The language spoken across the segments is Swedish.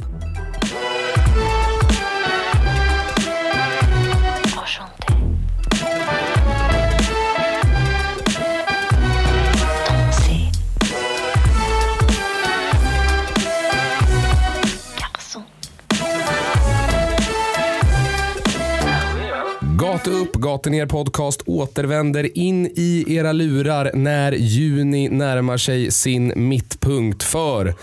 Thank you. Gata Er podcast återvänder in i era lurar när juni närmar sig sin mittpunkt för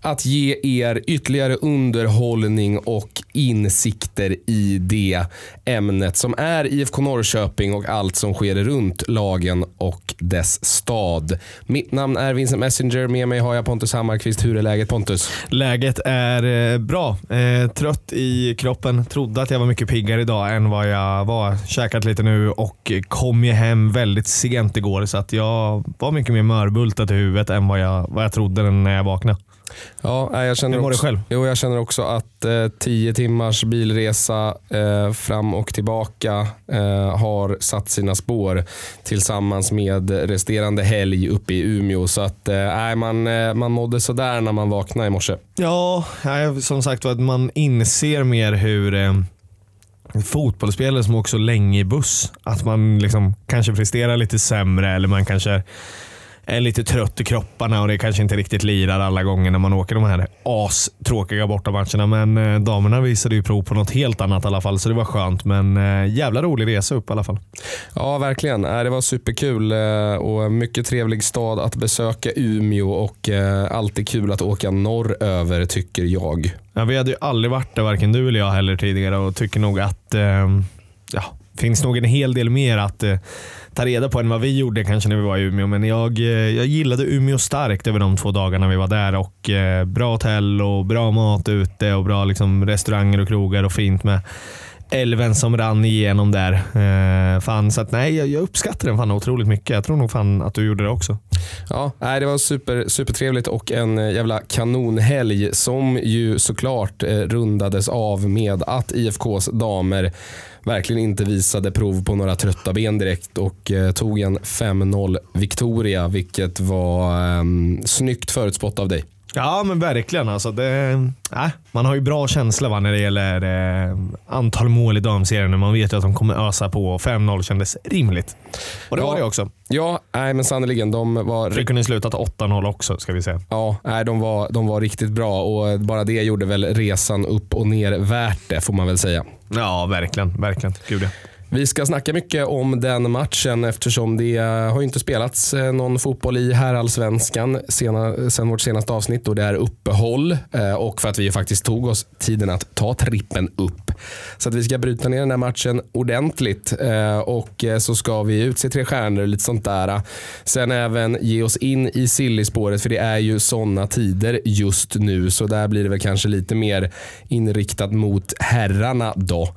att ge er ytterligare underhållning och insikter i det ämnet som är IFK Norrköping och allt som sker runt lagen och dess stad. Mitt namn är Vincent Messenger, med mig har jag Pontus Hammarkvist. Hur är läget Pontus? Läget är eh, bra. Eh, trött i kroppen. Trodde att jag var mycket piggare idag än vad jag var. Käkat lite nu och kom ju hem väldigt sent igår så att jag var mycket mer mörbultad i huvudet än vad jag, vad jag trodde när jag vaknade. Ja, jag känner Hur mår du också, själv? Jo, jag känner också att eh, tio timmars bilresa eh, fram och tillbaka eh, har satt sina spår tillsammans med resterande helg uppe i Umeå. Så att, eh, man, eh, man mådde sådär när man vaknade i morse. Ja, som sagt var att man inser mer hur eh, fotbollsspelare som åker så länge i buss, att man liksom kanske presterar lite sämre eller man kanske är lite trött i kropparna och det kanske inte riktigt lirar alla gånger när man åker de här astråkiga bortamatcherna. Men eh, damerna visade ju prov på något helt annat i alla fall, så det var skönt. Men eh, jävla rolig resa upp i alla fall. Ja, verkligen. Eh, Det var superkul eh, och mycket trevlig stad att besöka Umeå och alltid kul att åka norröver tycker jag. Ja, vi hade ju aldrig varit där, varken du eller jag heller tidigare och tycker nog att ja, finns nog en hel del mer att ta reda på än vad vi gjorde kanske när vi var i Umeå. Men jag, eh, jag gillade Umeå starkt över de två dagarna vi var där. och eh, Bra hotell och bra mat ute och bra liksom, restauranger och krogar och fint med älven som rann igenom där. Eh, fan, så att, nej, jag, jag uppskattar den fan otroligt mycket. Jag tror nog fan att du gjorde det också. Ja, nej, det var super, supertrevligt och en eh, jävla kanonhelg som ju såklart eh, rundades av med att IFKs damer verkligen inte visade prov på några trötta ben direkt och eh, tog en 5-0 Victoria, vilket var eh, snyggt förutspått av dig. Ja men verkligen. Alltså det, äh, man har ju bra känsla va, när det gäller eh, antal mål i damserien. Man vet ju att de kommer ösa på och 5-0 kändes rimligt. Och det Ja. var det också. Ja, nej, men sannerligen. De var, Det kunde slutat 8-0 också ska vi säga. ja, nej, de, var, de var riktigt bra och bara det gjorde väl resan upp och ner värt det får man väl säga. Ja verkligen. verkligen. Gud ja. Vi ska snacka mycket om den matchen eftersom det har inte spelats eh, någon fotboll i herrallsvenskan sedan sen vårt senaste avsnitt och det är uppehåll eh, och för att vi faktiskt tog oss tiden att ta trippen upp. Så att vi ska bryta ner den här matchen ordentligt eh, och så ska vi utse tre stjärnor och lite sånt där. Sen även ge oss in i sillispåret för det är ju sådana tider just nu så där blir det väl kanske lite mer inriktat mot herrarna då.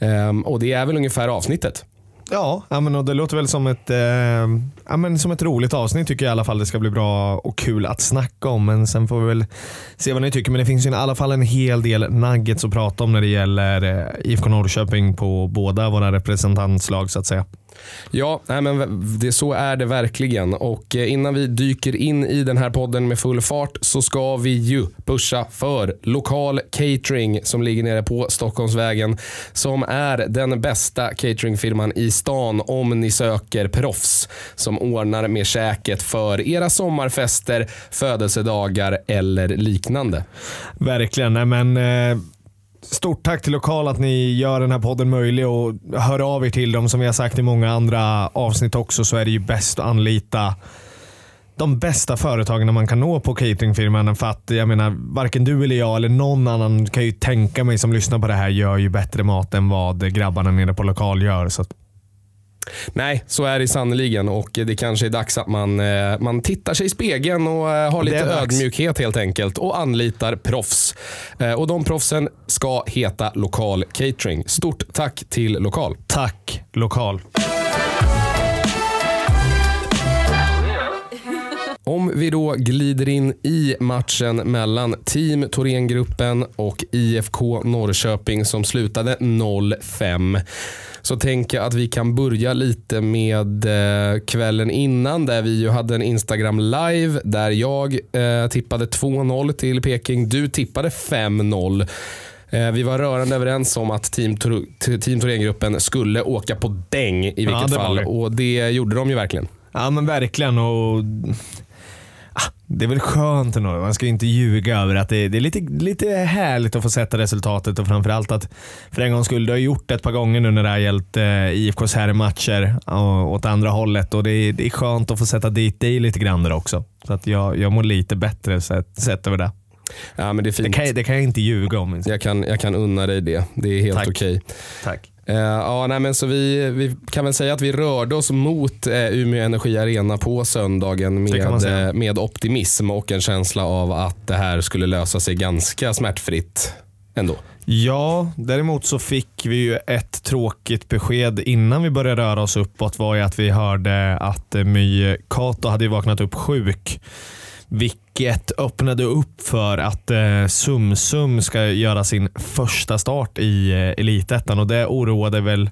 Ehm, och det är väl ungefär avsnittet. Ja, men och det låter väl som ett, eh, men som ett roligt avsnitt tycker jag i alla fall. Det ska bli bra och kul att snacka om. Men sen får vi väl se vad ni tycker. Men det finns ju i alla fall en hel del nuggets att prata om när det gäller eh, IFK Norrköping på båda våra representantslag så att säga. Ja, nej men det, så är det verkligen. Och eh, innan vi dyker in i den här podden med full fart så ska vi ju pusha för lokal catering som ligger nere på Stockholmsvägen. Som är den bästa cateringfirman i stan om ni söker proffs som ordnar med käket för era sommarfester, födelsedagar eller liknande. Verkligen. Nej, men, eh, stort tack till Lokal att ni gör den här podden möjlig och hör av er till dem. Som vi har sagt i många andra avsnitt också så är det ju bäst att anlita de bästa företagen man kan nå på cateringfirman. För att jag menar, varken du eller jag eller någon annan kan ju tänka mig som lyssnar på det här gör ju bättre mat än vad grabbarna nere på Lokal gör. Så att, Nej, så är det sannerligen och det kanske är dags att man, eh, man tittar sig i spegeln och eh, har lite ödmjukhet helt enkelt och anlitar proffs. Eh, Och de proffsen ska heta Lokal Catering. Stort tack till Lokal. tack Lokal. Om vi då glider in i matchen mellan Team Thorengruppen och IFK Norrköping som slutade 0-5 så tänker jag att vi kan börja lite med eh, kvällen innan där vi ju hade en Instagram live där jag eh, tippade 2-0 till Peking. Du tippade 5-0. Eh, vi var rörande överens om att Team, team Thorengruppen skulle åka på däng i vilket Ja, fall och det gjorde de ju verkligen. Ja men verkligen. Och, det är väl skönt ändå. Man ska inte ljuga över att det, det är lite, lite härligt att få sätta resultatet och framförallt att för en gångs skull, du har gjort det ett par gånger nu när det har gällt eh, IFKs herrmatcher och, åt andra hållet och det är, det är skönt att få sätta dit dig lite grann där också. Så att jag, jag mår lite bättre sett, sett över det. Ja, men det är Det fint. kan, jag- det kan jag inte ljuga om. Jag kan, jag kan unna dig det. Det är helt Tack. okej. Tack. Eh, ja, nej, men så vi, vi kan väl säga att vi rörde oss mot eh, Umeå Energi Arena på söndagen med, med optimism och en känsla av att det här skulle lösa sig ganska smärtfritt ändå. Ja, däremot så fick vi ju ett tråkigt besked innan vi började röra oss uppåt var ju att vi hörde att eh, My Kato hade vaknat upp sjuk. Vilket öppnade upp för att eh, Sumsum ska göra sin första start i eh, Elitettan och det oroade väl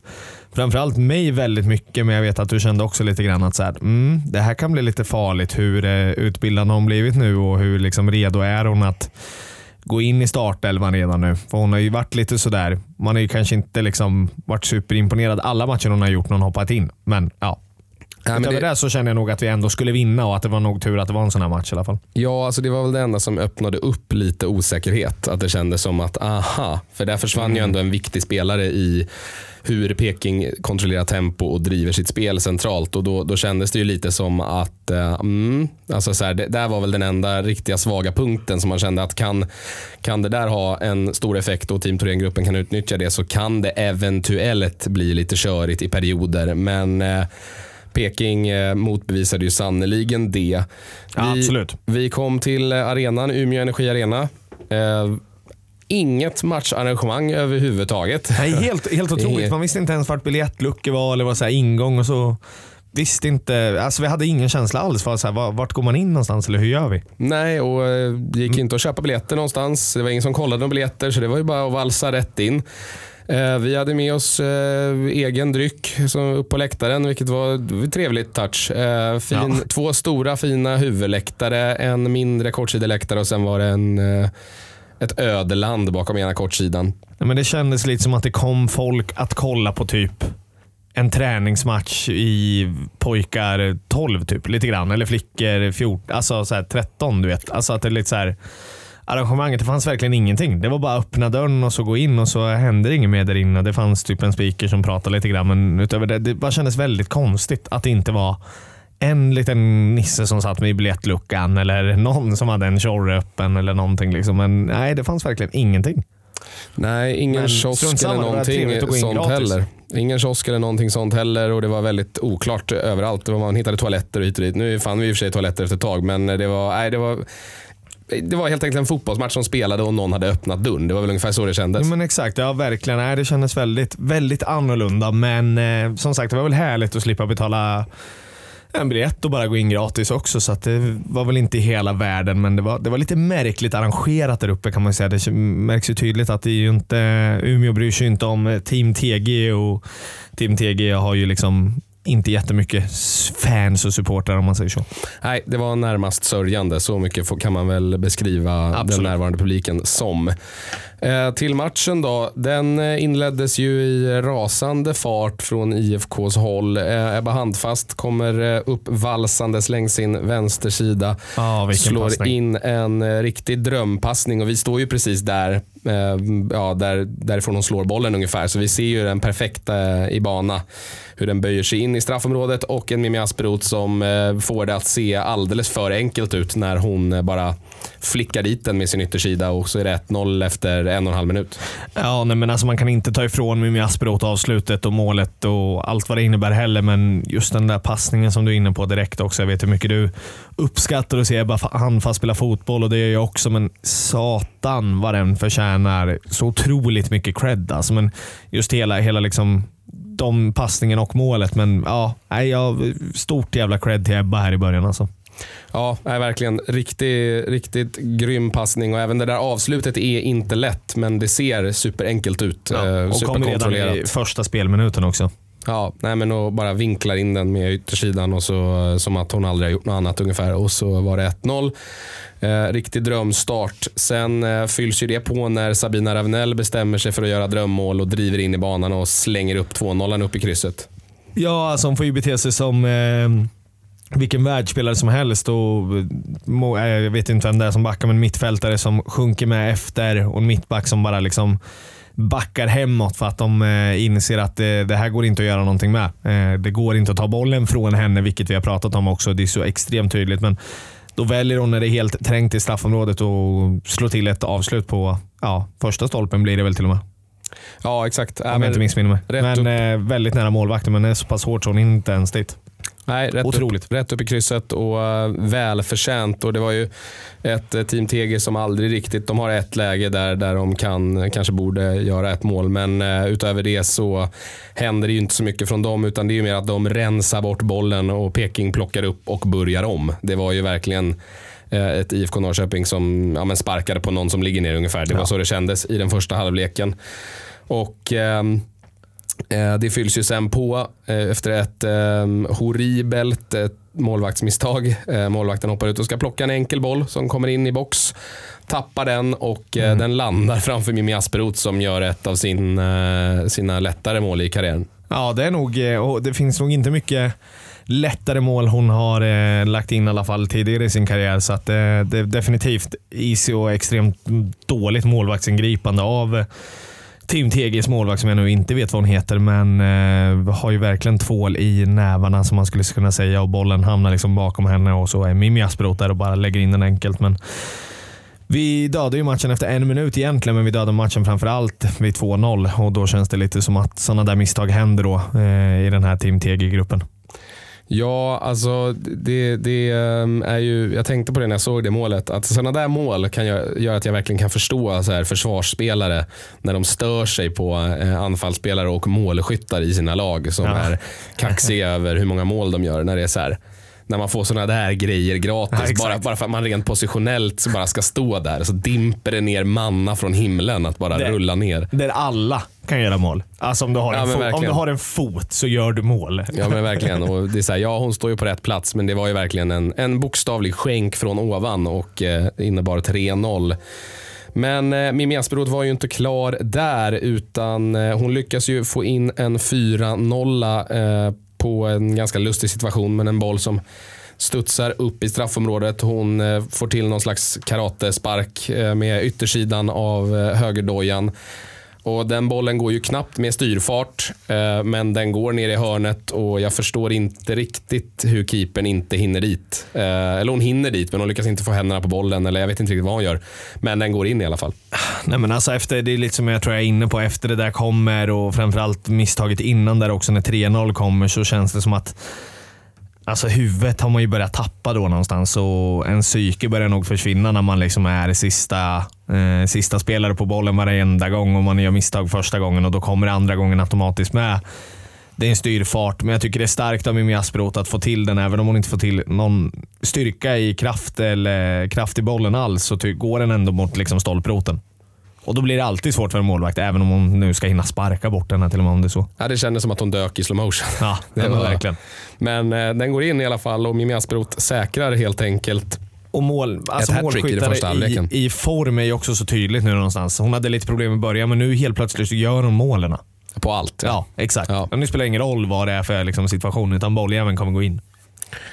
framförallt mig väldigt mycket men jag vet att du kände också lite grann att så här, mm, det här kan bli lite farligt hur eh, utbildad har hon blivit nu och hur liksom redo är hon att gå in i startelvan redan nu. För hon har ju varit lite sådär. Man har ju kanske inte liksom varit superimponerad alla matcher hon har gjort när hon hoppat in. Men ja. Ja, men Utöver det, det så känner jag nog att vi ändå skulle vinna och att det var nog tur att det var en sån här match i alla fall. ja, alltså det var väl det enda som öppnade upp lite osäkerhet. Att det kändes som att, aha, för där försvann ju ändå en viktig spelare i hur Peking kontrollerar tempo och driver sitt spel centralt. Och Då, då kändes det ju lite som att eh, mm, alltså så här, det där var väl den enda riktiga svaga punkten som man kände att kan, kan det där ha en stor effekt och Team Thorengruppen kan utnyttja det så kan det eventuellt bli lite körigt i perioder. Men eh, Peking eh, motbevisade ju sannoliken det. Ja, Vi- absolut. Vi kom till eh, arenan, Umeå Energi Arena. Eh, inget matcharrangemang överhuvudtaget. Nej, helt, helt otroligt. Man visste inte ens vart biljettluckor var eller vad så ingång och så. Visste inte, alltså vi hade ingen känsla alls för så här, var- vart går man in någonstans eller hur gör vi? Nej, och eh, det gick inte att köpa biljetter någonstans. Det var ingen som kollade några biljetter, så det var ju bara att valsa rätt in. Eh, Vi hade med oss eh, egen dryck som upp på läktaren, vilket var trevligt touch. Eh, Fin, Ja. Två stora fina huvudläktare, en mindre kortsideläktare och sen var det en, ett ödeland bakom ena kortsidan. Nej, men det kändes lite som att det kom folk att kolla på typ en träningsmatch i pojkar 12 typ, lite grann. Eller flickor 14, alltså så här 13 du vet. Alltså att det är lite så här arrangemanget, det fanns verkligen ingenting. Det var bara öppna dörren och så gå in och så hände inget mer där inne. Det fanns typ en speaker som pratade lite grann, men utöver det, det bara kändes väldigt konstigt att det inte var en liten nisse som satt med i biljettluckan eller någon som hade en tjorre öppen eller någonting. Liksom. Men nej, det fanns verkligen ingenting. Nej, ingen Men kiosk eller någonting sånt gratis. heller. Ingen kiosk eller någonting sånt heller och det var väldigt oklart överallt. Man hittade toaletter och hit och dit. Nu fann vi i och för sig toaletter efter ett tag, men det var, nej, det var det var helt enkelt en fotbollsmatch som spelade och någon hade öppnat dörren. Det var väl ungefär så det kändes. Ja, men exakt, ja verkligen. Nej, det kändes väldigt, väldigt annorlunda. Men eh, som sagt, det var väl härligt att slippa betala en biljett och bara gå in gratis också. Så att det var väl inte i hela världen, men det var, det var lite märkligt arrangerat där uppe kan man säga. Det märks ju tydligt att det är ju inte, Umeå bryr sig inte om Team TG och Team TG har ju liksom inte jättemycket fans och supportrar om man säger så. Nej, det var närmast sörjande. Så mycket kan man väl beskriva den Absolut. närvarande publiken som. Eh, till matchen då. Den eh, inleddes ju i rasande fart från IFKs håll. Eh, Ebba Handfast kommer uppvalsandes längs sin vänstersida. Vilken slår passning. in en riktig drömpassning och vi står ju precis där, ja, där därifrån hon slår bollen ungefär. Så vi ser ju den perfekta i bana. Hur den böjer sig in i straffområdet och en Mimmi Asperoth som får det att se alldeles för enkelt ut när hon bara flickar dit den med sin yttersida och så är det 1-0 efter en och en halv minut. Ja, nej, men alltså man kan inte ta ifrån Mimmi Asperoth avslutet och målet och allt vad det innebär heller, men just den där passningen som du är inne på direkt också. Jag vet hur mycket du uppskattar att se Ebba handfast spela fotboll och det gör jag också, men satan vad den förtjänar så otroligt mycket cred. Alltså, men just hela, hela liksom de passningen och målet, men ja, nej, jag, stort jävla cred till Ebba här i början. Alltså. Ja, nej, verkligen. Riktig, riktigt grym passning och även det där avslutet är inte lätt, men det ser superenkelt ut. Ja, Eh, och kom redan i första spelminuten också. Ja, nej, men och bara vinklar in den med yttersidan och så, som att hon aldrig har gjort något annat ungefär. Och så var det 1-0. Eh, riktig drömstart. Sen eh, fylls ju det på när Sabina Ravenell bestämmer sig för att göra drömmål och driver in i banan och slänger upp 2-0 upp i krysset. Ja, alltså hon får ju bete sig som eh, vilken världsspelare som helst. Och, må, eh, jag vet inte vem det är som backar, men mittfältare som sjunker med efter och en mittback som bara liksom backar hemåt för att de eh, inser att det, här går inte att göra någonting med. Eh, det går inte att ta bollen från henne, vilket vi har pratat om också. Det är så extremt tydligt. Men då väljer hon när det är helt trängt i straffområdet och slår till ett avslut på ja, första stolpen blir det väl till och med. Ja, exakt. Om jag inte missminner mig. Men eh, väldigt nära målvakten, men det är så pass hårt så hon inte ens dit. Nej, rätt Otroligt. Upp, rätt upp i krysset och uh, välförtjänt. Och det var ju ett uh, Team TG som aldrig riktigt... De har ett läge där, där de kan, kanske borde göra ett mål, men utöver det så händer det ju inte så mycket från dem, utan det är ju mer att de rensar bort bollen och Peking plockar upp och börjar om. Det var ju verkligen eh, ett IFK Norrköping som ja, sparkade på någon som ligger ner ungefär. Det var Ja. så det kändes i den första halvleken. Och... Eh, Det fylls ju sen på eh, efter ett eh, horribelt eh, målvaktsmisstag. Eh, Målvakten hoppar ut och ska plocka en enkel boll som kommer in i box. Tappar den och eh, den landar framför Mimmi Asperoth som gör ett av sin, eh, sina lättare mål i karriären. Ja, det är nog, eh, och det finns nog inte mycket lättare mål hon har eh, lagt in i alla fall tidigare i sin karriär. Så att, eh, det är definitivt easy och extremt dåligt målvaktsingripande av Tim Tegis målvakt som jag nu inte vet vad hon heter, men eh, har ju verkligen tvål i nävarna som man skulle kunna säga och bollen hamnar liksom bakom henne och så är Mimmi Asperoth där och bara lägger in den enkelt. Men vi dödade ju matchen efter en minut egentligen, men vi dödade matchen framför allt vid 2-0 och då känns det lite som att sådana där misstag händer då eh, i den här Team TG-gruppen. Ja, alltså det, det ehm, är ju, jag tänkte på det när jag såg det målet. Att sådana där mål kan jag, göra att jag verkligen kan förstå så här, försvarsspelare när de stör sig på eh, anfallsspelare och målskyttar i sina lag som Ja. är kaxiga över hur många mål de gör. När det är så här, när man får sådana där grejer gratis. Ja, bara, bara för att man rent positionellt så bara ska stå där. Så dimper det ner manna från himlen att bara Det- rulla ner. Där alla kan göra mål. Alltså om du har, Ja, en, om du har en fot så gör du mål. Ja men verkligen. Och det är så här, ja, hon står ju på rätt plats men det var ju verkligen en, en bokstavlig skänk från ovan och eh, innebar 3-0. Men eh, Mimmi Asperoth var ju inte klar där utan eh, hon lyckas ju få in en 4-0 eh, på en ganska lustig situation men en boll som studsar upp i straffområdet. Hon eh, får till någon slags karatespark eh, med yttersidan av eh, högerdojan. Och den bollen går ju knappt med styrfart, eh, men den går ner i hörnet och jag förstår inte riktigt hur keepern inte hinner dit. Eh, eller hon hinner dit, men hon lyckas inte få händerna på bollen, eller jag vet inte riktigt vad hon gör. Men den går in i alla fall. Nej, men alltså efter, det är lite som jag tror jag är inne på. Efter det där kommer och framförallt misstaget innan där också när 3-0 kommer så känns det som att Alltså huvudet har man ju börjat tappa då någonstans och en psyke börjar nog försvinna när man liksom är sista, eh, sista spelare på bollen varenda gång och man gör misstag första gången och då kommer andra gången automatiskt med. Det är en styrfart, men jag tycker det är starkt av Mimmi Asperoth att få till den. Även om hon inte får till någon styrka i kraft eller kraft i bollen alls så går den ändå mot liksom stolproten. Och då blir det alltid svårt för en målvakt, även om hon nu ska hinna sparka bort den här till och med om det är så. Ja, det kändes som att hon dök i slow motion. Ja, det var verkligen. Men eh, den går in i alla fall och Mimmi Asperoth säkrar helt enkelt. Och mål, alltså Ett hattrick i den första målskyttare i, i form är ju också så tydligt nu någonstans. Hon hade lite problem i början, men nu helt plötsligt så gör hon målen. På allt. Ja, exakt. Ja. Men det spelar ingen roll vad det är för liksom, situation, utan bolljäveln kommer gå in.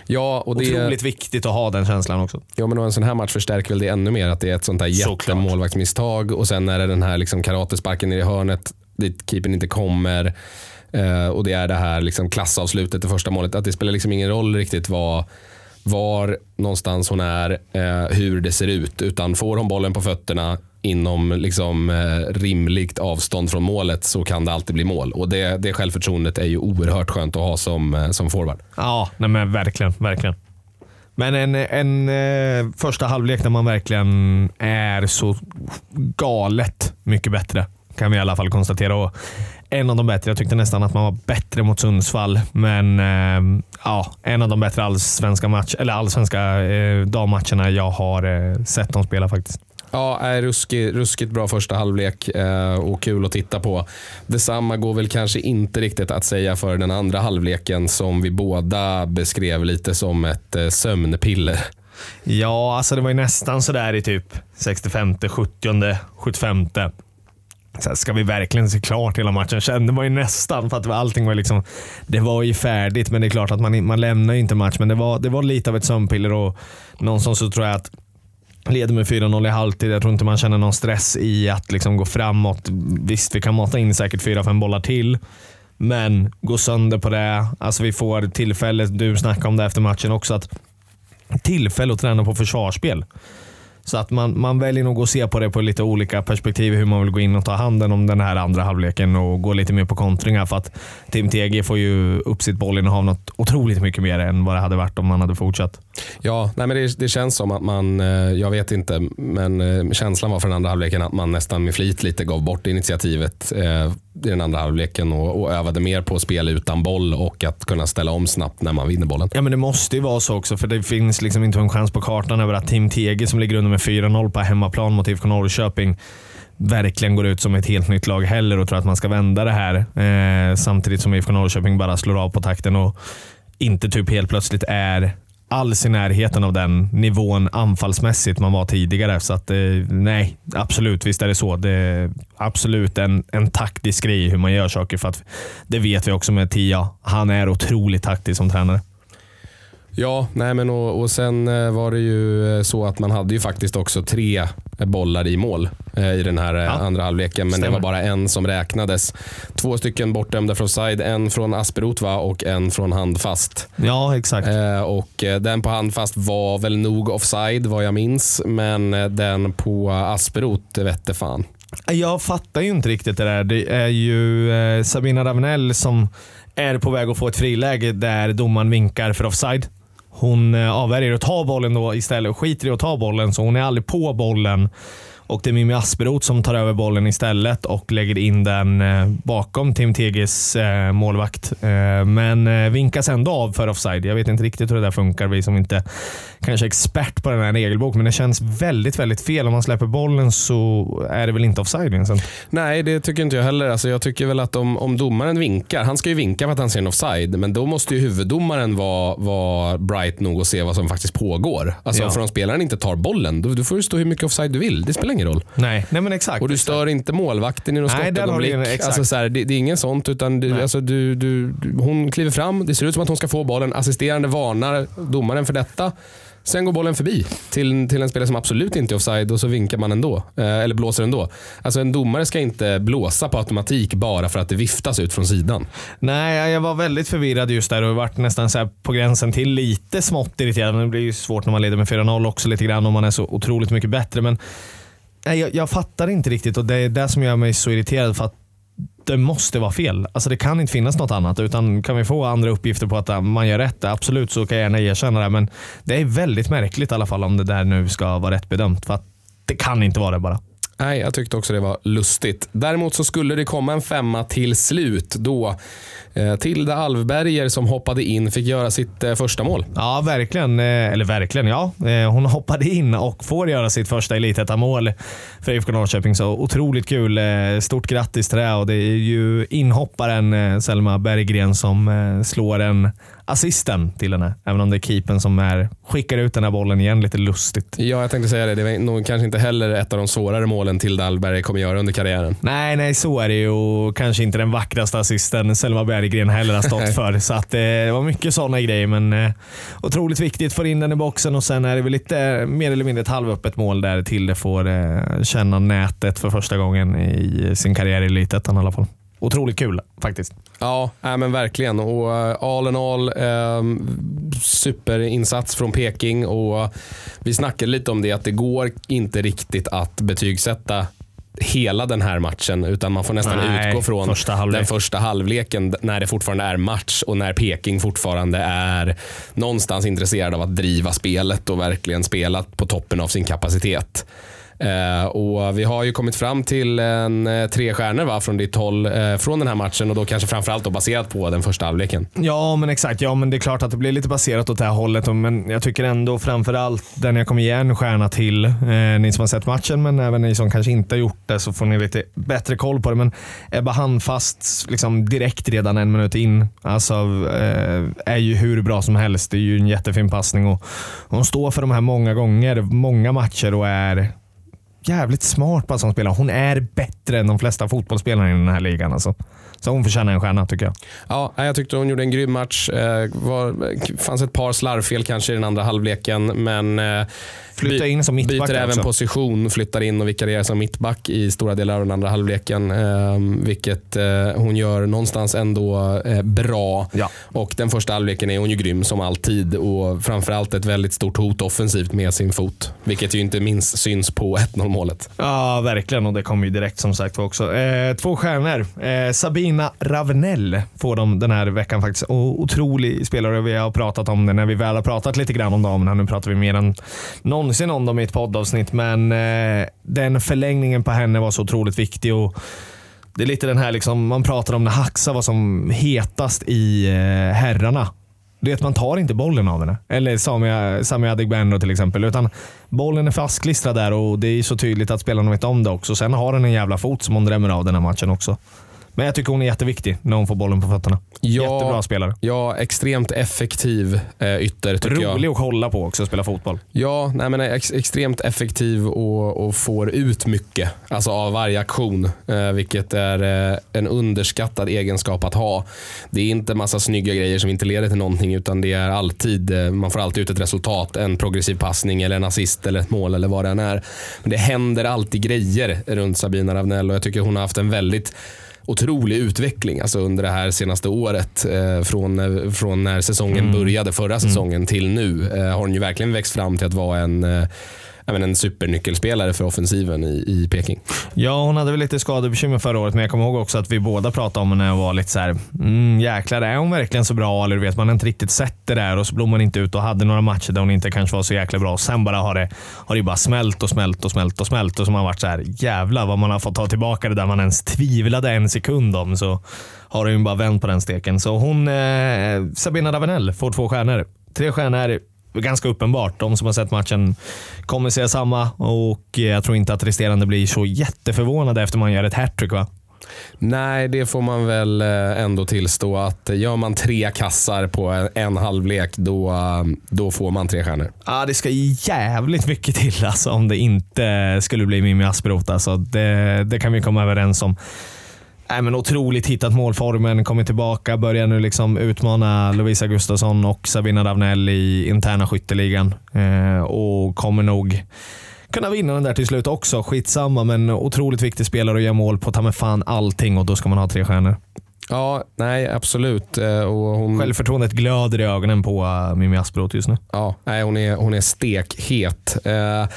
Ja, och det, Otroligt viktigt att ha den känslan också. Ja, men en sån här match förstärker väl det ännu mer. Att det är ett sånt Såklart. jättemålvaktsmisstag och sen är det den här liksom karatesparken i hörnet dit keepern inte kommer. Eh, och det är det här liksom klassavslutet i första målet. Att det spelar liksom ingen roll riktigt vad, var någonstans hon är, eh, hur det ser ut. Utan får hon bollen på fötterna inom liksom, eh, rimligt avstånd från målet så kan det alltid bli mål. Och det, det självförtroendet är ju oerhört skönt att ha som, eh, som forward. Ja, nej men verkligen. verkligen. Men en, en eh, första halvlek där man verkligen är så galet mycket bättre. kan vi i alla fall konstatera. Och en av de bättre. Jag tyckte nästan att man var bättre mot Sundsvall, men eh, ja, en av de bättre allsvenska, match, eller allsvenska eh, dammatcherna jag har eh, sett dem spela faktiskt. Ja, är ruskigt, ruskigt bra första halvlek eh, och kul att titta på. Detsamma går väl kanske inte riktigt att säga för den andra halvleken som vi båda beskrev lite som ett eh, sömnpiller. Ja, alltså det var ju nästan sådär i typ 65, 70, 75. Så ska vi verkligen se klart hela matchen? Kände man ju nästan för att allting var liksom, det var ju färdigt men det är klart att man, man lämnar ju inte match. Men det var, det var lite av ett sömnpiller och någonstans så tror jag att leder med 4-0 i halvtid. Jag tror inte man känner någon stress i att liksom gå framåt. Visst, vi kan mata in säkert 4-5 bollar till. Men gå sönder på det. Alltså vi får tillfälle, du snackade om det efter matchen också, att tillfälle att träna på försvarsspel. Så att man, man väljer nog att se på det på lite olika perspektiv, hur man vill gå in och ta handen om den här andra halvleken och gå lite mer på kontringar. För att Tim TG får ju upp sitt bollinnehav något otroligt mycket mer än vad det hade varit om han hade fortsatt. Ja, nej men det, det känns som att man, eh, jag vet inte, men eh, känslan var för den andra halvleken att man nästan med flit lite gav bort initiativet eh, i den andra halvleken och, och övade mer på spel utan boll och att kunna ställa om snabbt när man vinner bollen. Ja, men det måste ju vara så också, för det finns liksom inte en chans på kartan över att Tim Tege som ligger under med 4-0 på hemmaplan mot IFK Norrköping verkligen går ut som ett helt nytt lag heller och tror att man ska vända det här. Eh, samtidigt som IFK Norrköping bara slår av på takten och inte typ helt plötsligt är alls i närheten av den nivån anfallsmässigt man var tidigare. Så att, eh, nej, absolut. Visst är det så. Det är absolut en, en taktisk grej hur man gör saker. För att det vet vi också med Tia. Han är otroligt taktisk som tränare. Ja, nej men och, och sen eh, var det ju eh, så att man hade ju faktiskt också tre bollar i mål eh, i den här ja, andra halvleken, men stämmer. det var bara en som räknades. Två stycken bortdömda från side, en från Asperot va? och en från handfast. Ja, exakt. Och Den på handfast var väl nog offside vad jag minns, men den på Asperot vette fan. Jag fattar ju inte riktigt det där. Det är ju Sabina Ravenell som är på väg att få ett friläge där domaren vinkar för offside. Hon eh, avvärjer att ta bollen då istället och skiter i att ta bollen, så hon är aldrig på bollen. Och det är Mimmi Asperoth som tar över bollen istället och lägger in den eh, bakom Tim Tegis eh, målvakt. Men vinkas ändå av för offside. Jag vet inte riktigt hur det där funkar, vi som inte kanske är expert på den här regelboken, men det känns väldigt, väldigt fel. Om man släpper bollen så är det väl inte offside Vincent? Nej, det tycker inte jag heller. Alltså, jag tycker väl att om, om domaren vinkar, han ska ju vinka för att han ser en offside, men då måste ju huvuddomaren vara, vara bright nog att se vad som faktiskt pågår. Alltså, ja. För om spelaren inte tar bollen, då, då får du stå hur mycket offside du vill. Det spelar ingen roll. Nej, Nej men exakt. Och du stör inte målvakten i något skottögonblick. Alltså, så här, det, det, är inget sånt. Utan du, alltså, du, du, hon kliver fram, det ser ut som att hon ska få bollen. Assisterande varnar domaren för detta. Sen går bollen förbi till, till en spelare som absolut inte är offside och så vinkar man ändå. Eh, eller blåser ändå. Alltså en domare ska inte blåsa på automatik bara för att det viftas ut från sidan. Nej, jag var väldigt förvirrad just där och varit nästan så på gränsen till lite smått irriterad. Det blir ju svårt när man leder med 4-0 också lite grann om man är så otroligt mycket bättre. Men nej, jag, jag fattar inte riktigt och det är det som gör mig så irriterad. för att det måste vara fel. Alltså det kan inte finnas något annat. Utan kan vi få andra uppgifter på att äh, man gör rätt, absolut så kan jag gärna erkänna det. Men det är väldigt märkligt i alla fall om det där nu ska vara rätt bedömt. För att det kan inte vara det bara. Nej, jag tyckte också det var lustigt. Däremot så skulle det komma en femma till slut då Tilda Alvberger som hoppade in fick göra sitt eh, första mål. Ja, verkligen. Eh, eller verkligen, ja. Eh, hon hoppade in och får göra sitt första Elitettan-mål för IFK Norrköping. Så otroligt kul. Eh, stort grattis till det och det är ju inhopparen eh, Selma Berggren som slår en assisten till henne. Även om det är keepen som är, skickar ut den här bollen igen lite lustigt. Ja, jag tänkte säga det. Det är nog kanske inte heller ett av de svårare målen till Dahlberg kommer göra under karriären. Nej, nej, så är det ju. Och kanske inte den vackraste assisten Selma Berggren heller har stått för. Så att, eh, det var mycket sådana grejer, men eh, otroligt viktigt. Få in den i boxen och sen är det väl lite mer eller mindre ett halvöppet mål där till det får eh, känna nätet för första gången i sin karriär i Elitettan i alla fall otroligt kul faktiskt. Ja, äh, men verkligen. Och uh, all in all, eh, superinsats från Peking. Och uh, Vi snackade lite om det, att det går inte riktigt att betygsätta hela den här matchen, utan man får nästan Nej, utgå från första den första halvleken när det fortfarande är match och när Peking fortfarande är någonstans intresserad av att driva spelet och verkligen spela på toppen av sin kapacitet. Eh, och Vi har ju kommit fram till en, eh, tre stjärnor va, från ditt håll eh, från den här matchen och då kanske framförallt då baserat på den första halvleken. Ja, men exakt. Ja, men det är klart att det blir lite baserat åt det här hållet, men jag tycker ändå framförallt den jag kommer ge en stjärna till, eh, ni som har sett matchen, men även ni som kanske inte har gjort det, så får ni lite bättre koll på det. Men Ebba handfast liksom direkt redan en minut in. Alltså, eh, är ju hur bra som helst. Det är ju en jättefin passning och hon står för de här många gånger, många matcher och är jävligt smart på som spelar. Hon är bättre än de flesta fotbollsspelare i den här ligan. Alltså. Så hon förtjänar en stjärna tycker jag. Ja, jag tyckte hon gjorde en grym match. Det eh, fanns ett par slarvfel kanske i den andra halvleken, men eh, Flyttar in som mittback Byter även också. position, flyttar in och vikarierar som mittback i stora delar av den andra halvleken. Eh, vilket eh, hon gör någonstans ändå eh, bra. Ja. Och Den första halvleken är hon ju grym som alltid och framförallt ett väldigt stort hot offensivt med sin fot. Vilket ju inte minst syns på 1-0 målet. Ja, verkligen. Och det kommer ju direkt som sagt också. Eh, två stjärnor. Eh, Sabina Ravnell får de den här veckan faktiskt. Och otrolig spelare. Vi har pratat om det när vi väl har pratat lite grann om damerna. Nu pratar vi mer än någonsin om dem i ett poddavsnitt. Men eh, den förlängningen på henne var så otroligt viktig. Och det är lite den här, liksom, man pratar om när Haxa var som hetast i eh, herrarna. Du vet, man tar inte bollen av henne. Eller Samia, Samia Adegbenro till exempel. Utan bollen är fastklistrad där och det är så tydligt att spelarna vet om det också. Sen har hon en jävla fot som hon drämmer av den här matchen också. Men jag tycker hon är jätteviktig när hon får bollen på fötterna. Ja, Jättebra spelare. Ja, extremt effektiv eh, ytter tycker jag. Rolig att kolla på också, att spela fotboll. Ja, nej men ex extremt effektiv och, och, får ut mycket alltså av varje aktion. Eh, vilket är eh, en underskattad egenskap att ha. Det är inte massa snygga grejer som inte leder till någonting utan det är alltid, eh, man får alltid ut ett resultat. En progressiv passning eller en assist eller ett mål eller vad det än är. Men det händer alltid grejer runt Sabina Ravnell och jag tycker hon har haft en väldigt otrolig utveckling alltså under det här senaste året. Eh, från, från när säsongen Mm. började förra säsongen till nu eh, har hon ju verkligen växt fram till att vara en, Även en supernyckelspelare för offensiven i, i Peking. Ja, hon hade väl lite skadebekymmer förra året, men jag kommer ihåg också att vi båda pratade om henne och var lite så här, mm, jäklar, är hon verkligen så bra? Eller du vet, man har inte riktigt sett det där och så blommade hon inte ut och hade några matcher där hon inte kanske var så jäkla bra. Sen bara har det, har det bara smält och smält och smält och smält och så har man varit så här, jävlar vad man har fått ta tillbaka det där man ens tvivlade en sekund om. Så har hon ju bara vänt på den steken. Så hon, eh, Sabina Ravenell, får två stjärnor. Tre stjärnor ganska uppenbart. De som har sett matchen kommer säga samma och jag tror inte att resterande blir så jätteförvånade efter man gör ett hattrick va? Nej, det får man väl eh, ändå tillstå att gör man tre kassar på en, halvlek då, eh, då får man tre stjärnor. Ja, det ska jävligt mycket till alltså, om det inte skulle bli Mimmi Asperoth. Alltså, det, det kan vi komma överens om. Nej, men otroligt hittat målformen, kommit tillbaka, börjar nu liksom utmana Lovisa Gustafsson och Sabina Ravnell i interna skytteligan eh, och kommer nog kunna vinna den där till slut också. Skitsamma, men otroligt viktig spelare och gör mål på ta mig fan allting och då ska man ha tre stjärnor. Ja, nej absolut. Eh, Och hon, Självförtroendet glöder i ögonen på uh, Mimmi Asperoth just nu. Ja, nej, hon, är, hon är stekhet. Eh,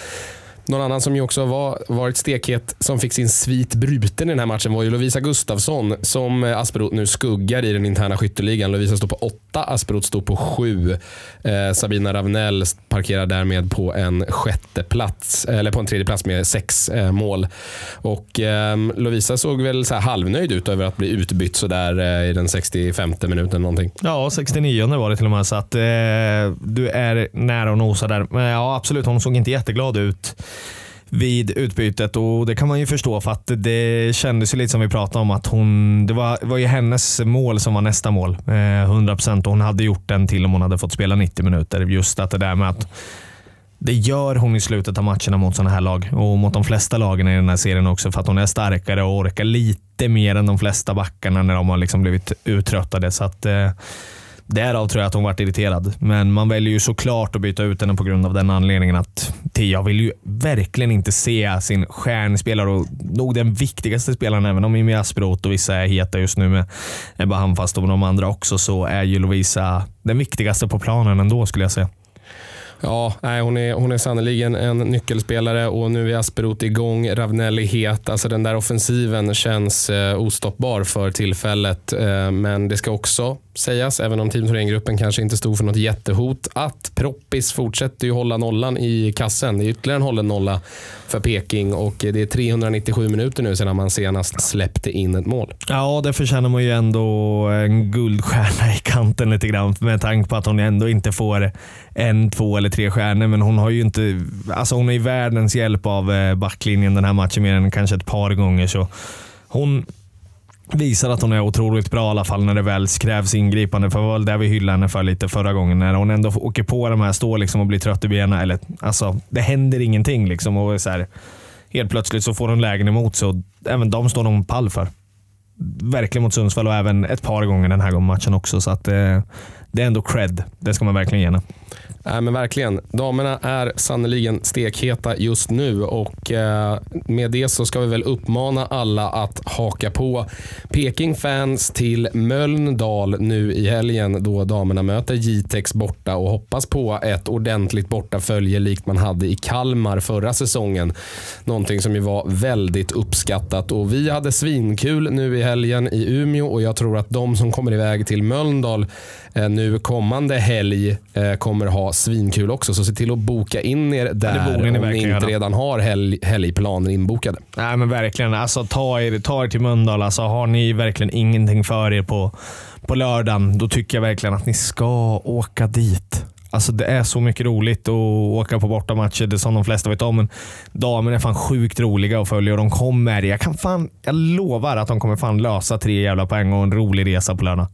någon annan som ju också var, varit stekhet som fick sin svit bruten i den här matchen var ju Lovisa Gustafsson som Asperot Asperoth nu skuggar i den interna skytteligan. Lovisa står på åtta, Asperoth står på sju. Eh, Sabina Ravnell parkerar därmed på en sjätte plats, eller på en tredje plats med sex eh, mål. Och eh, Lovisa såg väl så här halvnöjd ut över att bli utbytt så där eh, i den 65 minuten någonting. Ja, 69 var det till och med. Så att eh, du är nära och nosar där. Men ja, absolut. Hon såg inte jätteglad ut vid utbytet och det kan man ju förstå för att det kändes ju lite som vi pratade om att hon, det var, var ju hennes mål som var nästa mål. Eh, 100% och hon hade gjort den till om hon hade fått spela 90 minuter. Just att det där med att det gör hon i slutet av matcherna mot sådana här lag och mot de flesta lagen i den här serien också för att hon är starkare och orkar lite mer än de flesta backarna när de har liksom blivit uttröttade. Så att, eh, Därav tror jag att hon varit irriterad. Men man väljer ju såklart att byta ut henne på grund av den anledningen att Tia vill ju verkligen inte se sin stjärnspelare och nog den viktigaste spelaren, även om Mimmi Asperoth och vissa är heta just nu med Ebba Handfast och de andra också, så är ju Lovisa den viktigaste på planen ändå skulle jag säga. Ja, nej, hon är, hon är sannoliken en nyckelspelare och nu är Asperoth igång. Ravnelli het. Alltså den där offensiven känns eh, ostoppbar för tillfället. Eh, men det ska också sägas, även om Team Thorengruppen kanske inte stod för något jättehot, att Proppis fortsätter ju hålla nollan i kassen. Det är ytterligare en hållen nolla för Peking och det är 397 minuter nu sedan man senast släppte in ett mål. Ja, det förtjänar man ju ändå en guldstjärna i kanten lite grann med tanke på att hon ändå inte får en, två eller tre stjärnor. Men hon har ju inte, alltså hon är i världens hjälp av eh, backlinjen den här matchen mer än kanske ett par gånger. Så hon visar att hon är otroligt bra i alla fall när det väl krävs ingripande. För det var väl det vi hyllade henne för lite förra gången. När hon ändå åker på de här, står liksom och blir trött i benen. Eller, alltså, det händer ingenting. Liksom och så här, helt plötsligt så får hon lägen emot sig och även de står hon pall för. Verkligen mot Sundsvall och även ett par gånger den här matchen också. Så att, eh, det är ändå cred. Det ska man verkligen ge henne. Äh, men verkligen. Damerna är sannoliken stekheta just nu och eh, med det så ska vi väl uppmana alla att haka på Peking-fans till Mölndal nu i helgen då damerna möter Jitex borta och hoppas på ett ordentligt bortafölje likt man hade i Kalmar förra säsongen. Någonting som ju var väldigt uppskattat och vi hade svinkul nu i helgen i Umeå och jag tror att de som kommer iväg till Mölndal eh, nu kommande helg eh, kommer ha svinkul också. Så se till att boka in er där ni om ni inte redan har helg, helgplaner inbokade. Nej men verkligen. Alltså, ta, er, ta er till Mölndal. Alltså, har ni verkligen ingenting för er på, på lördagen, då tycker jag verkligen att ni ska åka dit. Alltså Det är så mycket roligt att åka på bortamatcher, det som de flesta vet om. Men damerna är fan sjukt roliga att följa och de kommer. Jag, kan fan, jag lovar att de kommer fan lösa tre jävla poäng och en rolig resa på lördag.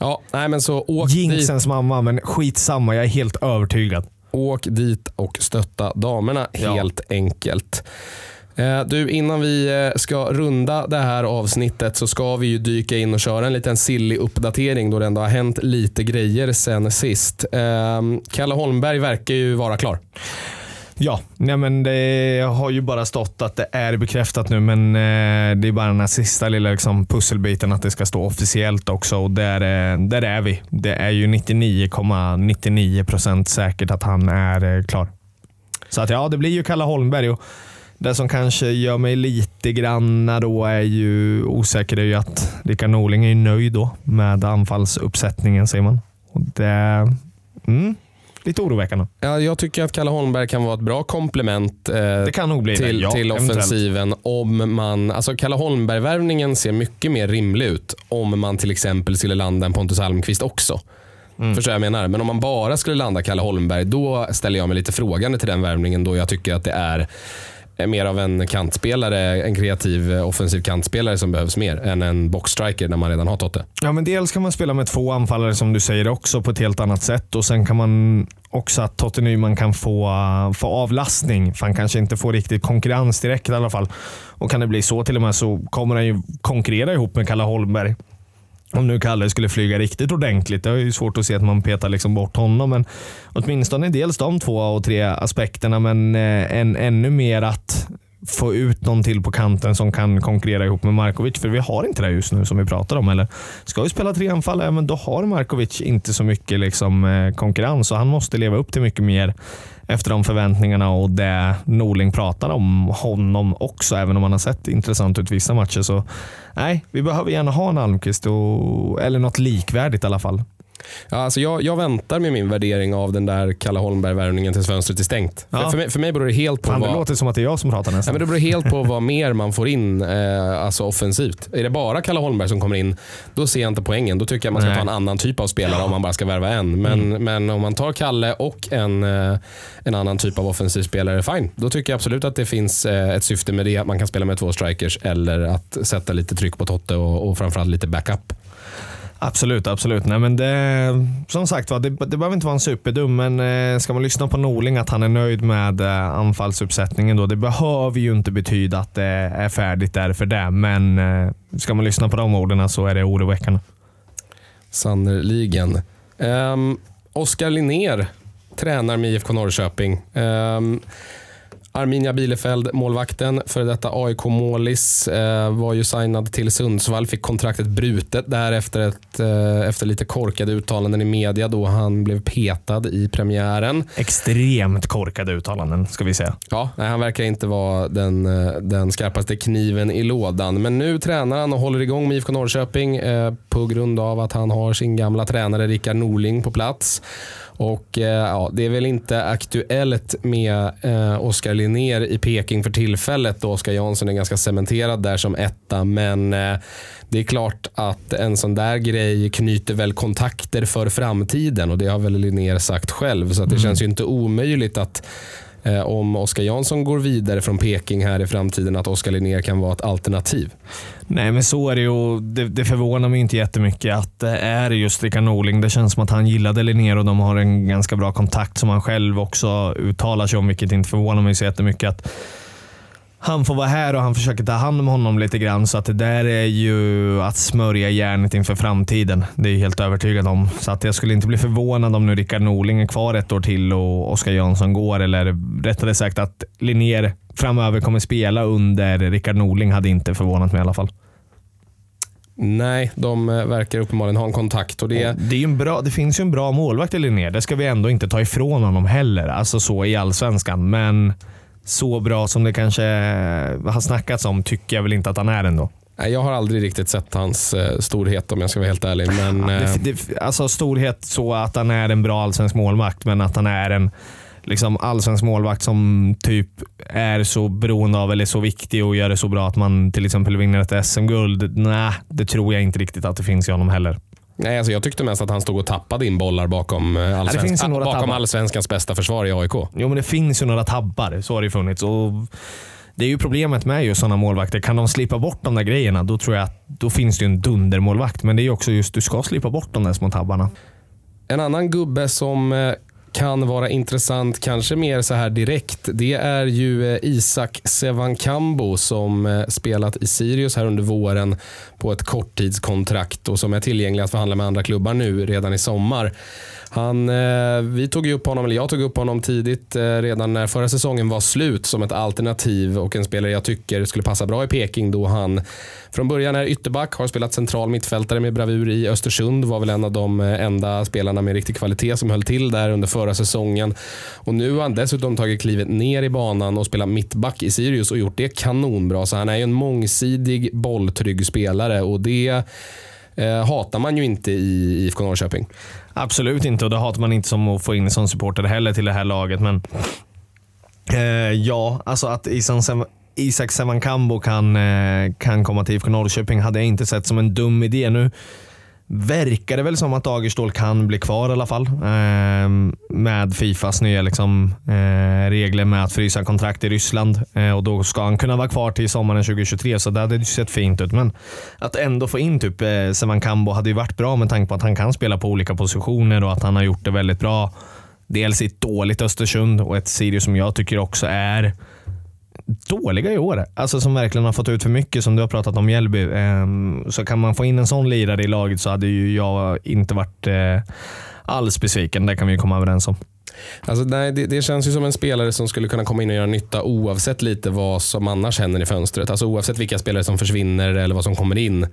Ja, nej, men så åk dit, Jinxens mamma, men skitsamma. Jag är helt övertygad. åk dit och stötta damerna Ja. helt enkelt. Eh, Du, innan vi eh, ska runda det här avsnittet så ska vi ju dyka in och köra en liten silly uppdatering då det ändå har hänt lite grejer sen sist. Eh, Kalle Holmberg verkar ju vara klar. Ja, nej men det har ju bara stått att det är bekräftat nu, men eh, det är bara den här sista lilla liksom, pusselbiten att det ska stå officiellt också. Och där, eh, där är vi. Det är ju 99,99% procent säkert att han är eh, klar. Så att ja, det blir ju Kalle Holmberg. Och det som kanske gör mig lite granna då är ju osäker är ju att Rickard Norling är nöjd då med anfallsuppsättningen säger man. Och det, mm, lite oroväckande. Ja, jag tycker att Kalle Holmberg kan vara ett bra komplement eh, bli det, till, ja, till offensiven om man... Alltså Kalle Holmberg-värvningen ser mycket mer rimlig ut om man till exempel skulle landa en Pontus Almqvist också. Mm. Förstår jag menar? Men om man bara skulle landa Kalle Holmberg, då ställer jag mig lite frågande till den värvningen då jag tycker att det är Eh, mer av en kantspelare, en kreativ eh, offensiv kantspelare som behövs mer än en boxstriker när man redan har Totte. Ja, men dels kan man spela med två anfallare som du säger också på ett helt annat sätt. Och Sen kan man också att Totte Nyman kan få, eh, få avlastning. För han kanske inte får riktigt konkurrens direkt i alla fall. Och Kan det bli så till och med så kommer han ju konkurrera ihop med Kalle Holmberg. Om nu Kalle skulle flyga riktigt ordentligt. Det är ju svårt att se att man petar liksom bort honom. Men åtminstone dels de två och tre aspekterna. Men eh, en, ännu mer att få ut någon till på kanten som kan konkurrera ihop med Markovic. För vi har inte det just nu som vi pratar om. Eller ska vi spela tre anfall, ja, men då har Markovic inte så mycket liksom, eh, konkurrens. Och han måste leva upp till mycket mer efter de förväntningarna och det Norling pratar om honom också. Även om han har sett intressant ut vissa matcher. Så nej, vi behöver gärna ha en Almqvist och, eller något likvärdigt i alla fall. Ja, alltså jag, jag väntar med min värdering av den där Kalle Holmberg-värvningen tills fönstret är stängt. Ja. För, för, mig, för mig beror det helt på Fan, det vad... låter som att det är jag som pratar Ja, nästan. men det beror helt på vad mer man får in eh, alltså offensivt. Är det bara Kalle Holmberg som kommer in, då ser jag inte poängen. Då tycker jag man ska Nej. ta en annan typ av spelare om man bara ska värva en. Men, men om man tar Kalle och en, eh, en annan typ av offensiv spelare, fine. Då tycker jag absolut att det finns eh, ett syfte med det. Att man kan spela med två strikers eller att sätta lite tryck på Totte och, och framförallt lite backup. Absolut, absolut. Nej, men det, som sagt det, det behöver inte vara en superdum, men eh, ska man lyssna på Norling att han är nöjd med eh, anfallsuppsättningen då, det behöver ju inte betyda att det är färdigt där för det, men eh, ska man lyssna på de orden så är det oroväckande. Sannerligen. Um, ehm, Oskar Linnér tränar med IFK Norrköping. Um, Arminia Bielefeld, målvakten, för detta AIK-målis, eh, var ju signad till Sundsvall, fick kontraktet brutet där efter, ett, eh, efter lite korkade uttalanden i media då han blev petad i premiären. Extremt korkade uttalanden ska vi säga. Ja, nej, han verkar inte vara den, eh, den skarpaste kniven i lådan. Men nu tränar han och håller igång med IFK Norrköping på grund av att han har sin gamla tränare Rickard Norling på plats. Och eh, ja, Det är väl inte aktuellt med eh, Oskar Linnér i Peking för tillfället. Oskar Jansson är ganska cementerad där som etta. Men eh, det är klart att en sån där grej knyter väl kontakter för framtiden. Och Det har väl Linnér sagt själv. Så det mm. känns ju inte omöjligt att Eh, om Oskar Jansson går vidare från Peking här i framtiden, att Oskar Linnér kan vara ett alternativ. Nej, men så är det ju. Det, det förvånar mig inte jättemycket att det är just Rickard Norling. Det känns som att han gillade Linnér och de har en ganska bra kontakt som han själv också uttalar sig om, vilket inte förvånar mig så jättemycket. Att han får vara här och han försöker ta hand om honom lite grann. Så att det där är ju att smörja järnet inför framtiden. Det är jag helt övertygad om. Så att jag skulle inte bli förvånad om nu Rickard Norling är kvar ett år till och Oskar Jansson går. Eller rättare sagt att Linnér framöver kommer spela under Rickard Norling hade inte förvånat mig i alla fall. Nej, de eh, verkar uppenbarligen ha en kontakt. Och det... Det, är en bra, det finns ju en bra målvakt i Linnér. Det ska vi ändå inte ta ifrån honom heller. Alltså så i allsvenskan. Men så bra som det kanske har snackats om tycker jag väl inte att han är ändå. Jag har aldrig riktigt sett hans eh, storhet om jag ska vara helt ärlig. Men, det, eh, det, alltså storhet så att han är en bra allsvensk målvakt, men att han är en liksom allsvensk målvakt som typ är så beroende av eller så viktig och gör det så bra att man till exempel vinner ett SM-guld. Nej, det tror jag inte riktigt att det finns i honom heller. Nej, alltså jag tyckte mest att han stod och tappade in bollar bakom, eh, allsvensk, ja, bakom allsvenskans bästa försvar i AIK. Jo, men det finns ju några tabbar. Så har det funnits. Och det är ju problemet med just sådana målvakter. Kan de slipa bort de där grejerna, då tror jag att då finns det en dundermålvakt. Men det är också just du ska slipa bort de där små tabbarna. En annan gubbe som eh, kan vara intressant, kanske mer så här direkt, det är ju eh, Isak Sevankambo som eh, spelat i Sirius här under våren på ett korttidskontrakt och som är tillgänglig att förhandla med andra klubbar nu redan i sommar. Han, eh, vi tog upp honom, eller jag tog upp honom tidigt eh, redan när förra säsongen var slut som ett alternativ och en spelare jag tycker skulle passa bra i Peking då han från början är ytterback, har spelat central mittfältare med bravur i Östersund. Var väl en av de eh, enda spelarna med riktig kvalitet som höll till där under förra säsongen. Och Nu har han dessutom tagit klivet ner i banan och spelat mittback i Sirius och gjort det kanonbra. Så han är ju en mångsidig, bolltrygg spelare och det eh, hatar man ju inte i IFK Norrköping. Absolut inte och det hatar man inte som att få in en sån supporter heller till det här laget. Men eh, ja, alltså att Isan Isak Semankambo kan, eh, kan komma till IFK Norrköping hade jag inte sett som en dum idé. Nu verkar det väl som att Dagerstål kan bli kvar i alla fall. Eh, med Fifas nya liksom, eh, regler med att frysa kontrakt i Ryssland. Eh, och Då ska han kunna vara kvar till sommaren 2023, så det hade ju sett fint ut. Men att ändå få in typ eh, Sevankambo hade ju varit bra med tanke på att han kan spela på olika positioner och att han har gjort det väldigt bra. Dels i ett dåligt Östersund och ett Sirius som jag tycker också är dåliga i år. Alltså som verkligen har fått ut för mycket, som du har pratat om Mjällby. Ehm, så kan man få in en sån lirare i laget så hade ju jag inte varit eh, alls besviken. Det kan vi komma överens om. Alltså, nej, det, det, känns ju som en spelare som skulle kunna komma in och göra nytta oavsett lite vad som annars händer i fönstret. Alltså, oavsett vilka spelare som försvinner eller vad som kommer in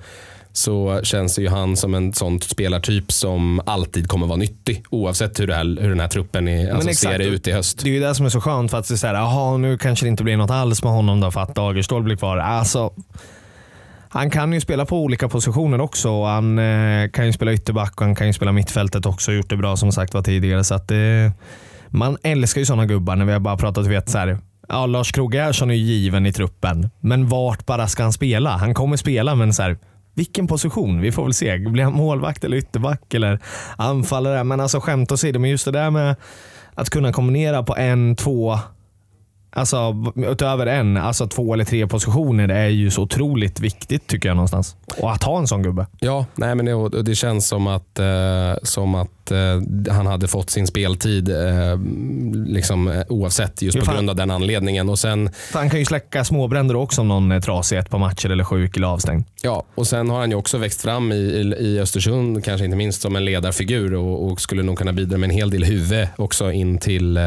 så känns ju han som en sån spelartyp som alltid kommer vara nyttig. Oavsett hur, här, hur den här truppen är, alltså ser ut i höst. Det är ju det som är så skönt. för att det är här, nu kanske det inte blir något alls med honom då för att Dagerstål blir kvar. Alltså, han kan ju spela på olika positioner också. Han eh, kan ju spela ytterback och han kan ju spela mittfältet också. Gjort det bra som sagt var tidigare. Så att, eh, man älskar ju sådana gubbar när vi har bara pratat vet, så här, ja, Lars Krogh är ju given i truppen. Men vart bara ska han spela? Han kommer spela men så här, vilken position? Vi får väl se. Blir han målvakt eller ytterback eller anfallare? Men alltså skämt åsido, men just det där med att kunna kombinera på en, två, alltså utöver en, alltså två eller tre positioner är ju så otroligt viktigt tycker jag någonstans. Och att ha en sån gubbe. Ja, nej men det, det känns som att, eh, som att att eh, han hade fått sin speltid eh, liksom, eh, oavsett just Jo, på fan. grund av den anledningen. Och sen, Han kan ju släcka småbränder också om någon är trasig ett par matcher eller sjuk eller avstängd. ja, och sen har han ju också växt fram i, i, i Östersund, kanske inte minst som en ledarfigur och, och skulle nog kunna bidra med en hel del huvud också in till,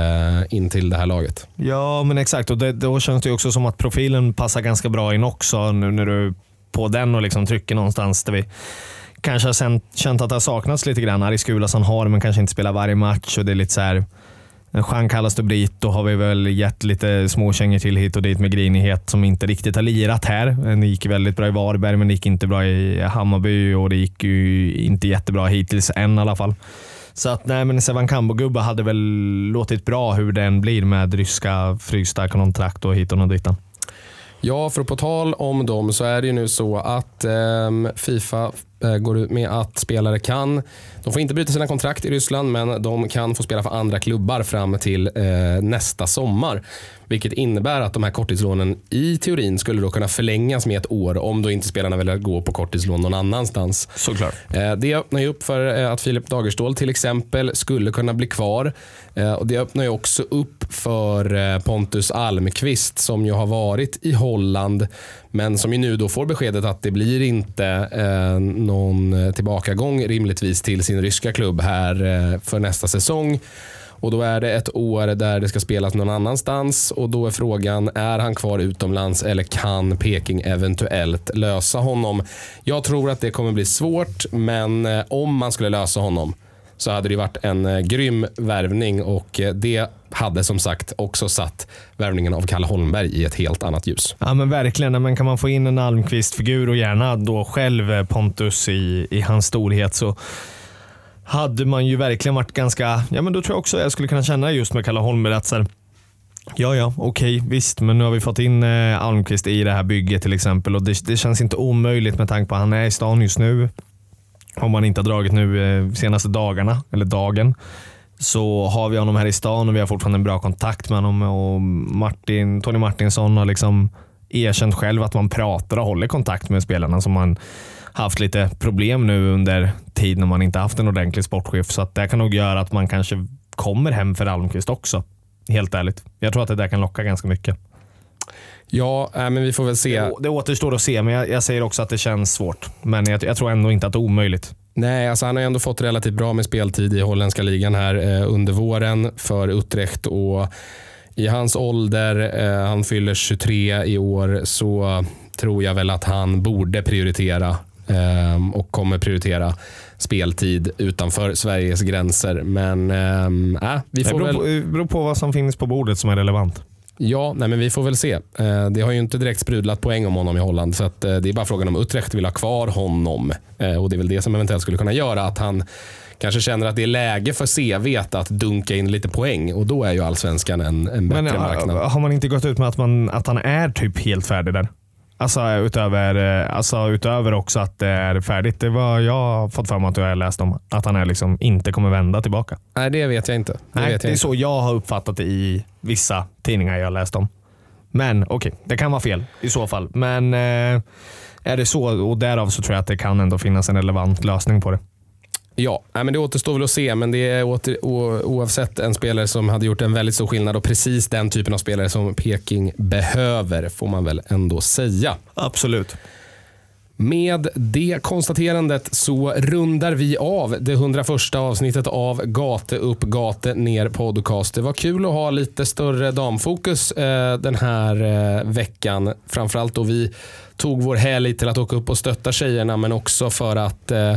in till det här laget. Ja, men exakt. Och det, då känns det ju också som att profilen passar ganska bra in också nu när du på den och liksom trycker någonstans där vi kanske har känt, känt att det har saknats lite grann. Aris Gulason har men kanske inte spelar varje match. Och det är lite så här, Jean Callas de Brito har vi väl gett lite småkängor till hit och dit med grinighet som inte riktigt har lirat här. Det gick väldigt bra i Varberg, men det gick inte bra i Hammarby och det gick ju inte jättebra hittills än i alla fall. Så att nej, men Sevan Kambo-gubbe hade väl låtit bra hur den blir med ryska frysta kontrakt och hit och dit. Ja, för på tal om dem så är det ju nu så att eh, Fifa går ut med att spelare kan, de får inte bryta sina kontrakt i Ryssland, men de kan få spela för andra klubbar fram till eh, nästa sommar. Vilket innebär att de här korttidslånen i teorin skulle då kunna förlängas med ett år om då inte spelarna väljer att gå på korttidslån någon annanstans. Såklart. Eh, Det öppnar ju upp för eh, att Filip Dagerstål till exempel skulle kunna bli kvar. Eh, Och Det öppnar ju också upp för eh, Pontus Almqvist som ju har varit i Holland men som ju nu då får beskedet att det blir inte eh, någon tillbakagång rimligtvis till sin ryska klubb här eh, för nästa säsong. Och Då är det ett år där det ska spelas någon annanstans och då är frågan, är han kvar utomlands eller kan Peking eventuellt lösa honom? Jag tror att det kommer bli svårt, men eh, om man skulle lösa honom så hade det varit en eh, grym värvning och eh, det hade som sagt också satt värvningen av Kalle Holmberg i ett helt annat ljus. Ja men verkligen. Men kan man få in en Almqvist-figur och gärna då själv eh, Pontus i, i hans storhet så hade man ju verkligen varit ganska, ja men då tror jag också jag skulle kunna känna just med Kalle Holmberg att så här, Ja, ja, okej, visst, men nu har vi fått in eh, Almqvist i det här bygget till exempel och det, det känns inte omöjligt med tanke på att han är i stan just nu. Om man inte har dragit nu eh, senaste dagarna, eller dagen, så har vi honom här i stan och vi har fortfarande en bra kontakt med honom. Och Martin, Tony Martinsson har liksom erkänt själv att man pratar och håller kontakt med spelarna som man haft lite problem nu under tid när man inte haft en ordentlig sportchef. Så att det kan nog göra att man kanske kommer hem för Almqvist också. Helt ärligt. Jag tror att det där kan locka ganska mycket. Ja, äh, men vi får väl se. Det, det återstår att se, men jag, jag säger också att det känns svårt. Men jag, jag tror ändå inte att det är omöjligt. Nej, alltså han har ändå fått relativt bra med speltid i holländska ligan här eh, under våren för Utrecht. Och I hans ålder, eh, han fyller 23 i år, så tror jag väl att han borde prioritera eh, och kommer prioritera speltid utanför Sveriges gränser. Men äh, äh, vi Det får beror, väl... på, det beror på vad som finns på bordet som är relevant. Ja, nej, men vi får väl se. Eh, Det har ju inte direkt sprudlat poäng om honom i Holland. Så eh, det är bara frågan om Utrecht vill ha kvar honom. Eh, Och Det är väl det som eventuellt skulle kunna göra att han kanske känner att det är läge för CV att dunka in lite poäng. Och då är ju allsvenskan en, en bättre Men marknad. har man inte gått ut med att, man, att han är typ helt färdig där? Alltså utöver, eh, alltså utöver också att det är färdigt. Det var jag har fått för mig att jag har läst om. Att han är liksom inte kommer vända tillbaka. Nej, det vet jag inte. Det Nej, det är inte. så jag har uppfattat det i vissa tidningar jag har läst om. Men okej, det kan vara fel i så fall. Men eh, är det så och därav så tror jag att det kan ändå finnas en relevant lösning på det. Ja, men det återstår väl att se, men det är åter, o, oavsett en spelare som hade gjort en väldigt stor skillnad och precis den typen av spelare som Peking behöver, får man väl ändå säga. Absolut. Med det konstaterandet så rundar vi av det 101 avsnittet av Gate upp, gate ner podcast. Det var kul att ha lite större damfokus eh, den här eh, veckan. Framförallt då vi tog vår helg till att åka upp och stötta tjejerna men också för att eh,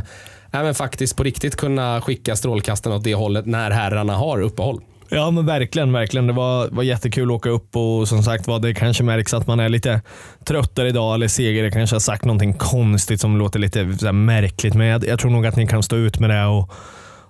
även faktiskt på riktigt kunna skicka strålkastarna åt det hållet när herrarna har uppehåll. Ja men verkligen, verkligen. Det var, var jättekul att åka upp och som sagt var det kanske märks att man är lite tröttare idag eller segare. kanske har sagt någonting konstigt som låter lite så här märkligt. Men jag, jag tror nog att ni kan stå ut med det och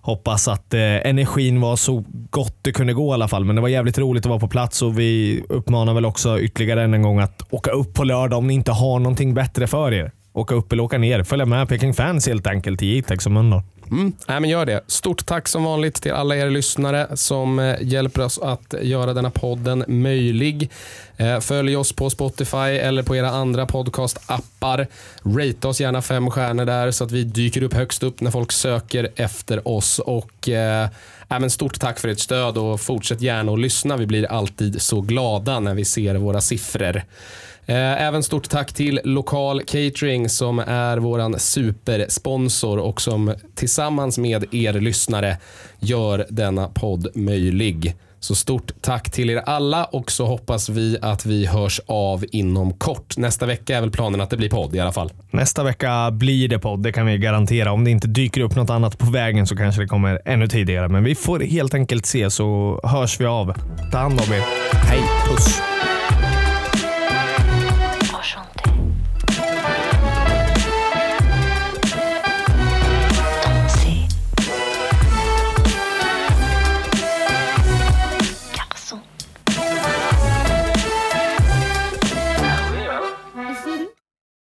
hoppas att eh, energin var så gott det kunde gå i alla fall. Men det var jävligt roligt att vara på plats och vi uppmanar väl också ytterligare en gång att åka upp på lördag om ni inte har någonting bättre för er. Åka upp eller åka ner. Följa med Peking Fans helt enkelt till Jitex och Mölndal. Mm. Nej, men gör det. Stort tack som vanligt till alla er lyssnare som eh, hjälper oss att göra denna podden möjlig. Eh, följ oss på Spotify eller på era andra podcastappar. Rate oss gärna fem stjärnor där så att vi dyker upp högst upp när folk söker efter oss. Och eh, men Stort tack för ert stöd och fortsätt gärna att lyssna. Vi blir alltid så glada när vi ser våra siffror. Eh, även stort tack till Lokal Catering som är vår supersponsor och som tillsammans med er lyssnare gör denna podd möjlig. Så stort tack till er alla och så hoppas vi att vi hörs av inom kort. Nästa vecka är väl planen att det blir podd i alla fall. Nästa vecka blir det podd, det kan vi garantera. Om det inte dyker upp något annat på vägen så kanske det kommer ännu tidigare. Men vi får helt enkelt se så hörs vi av. Ta hand om er. Hej, puss!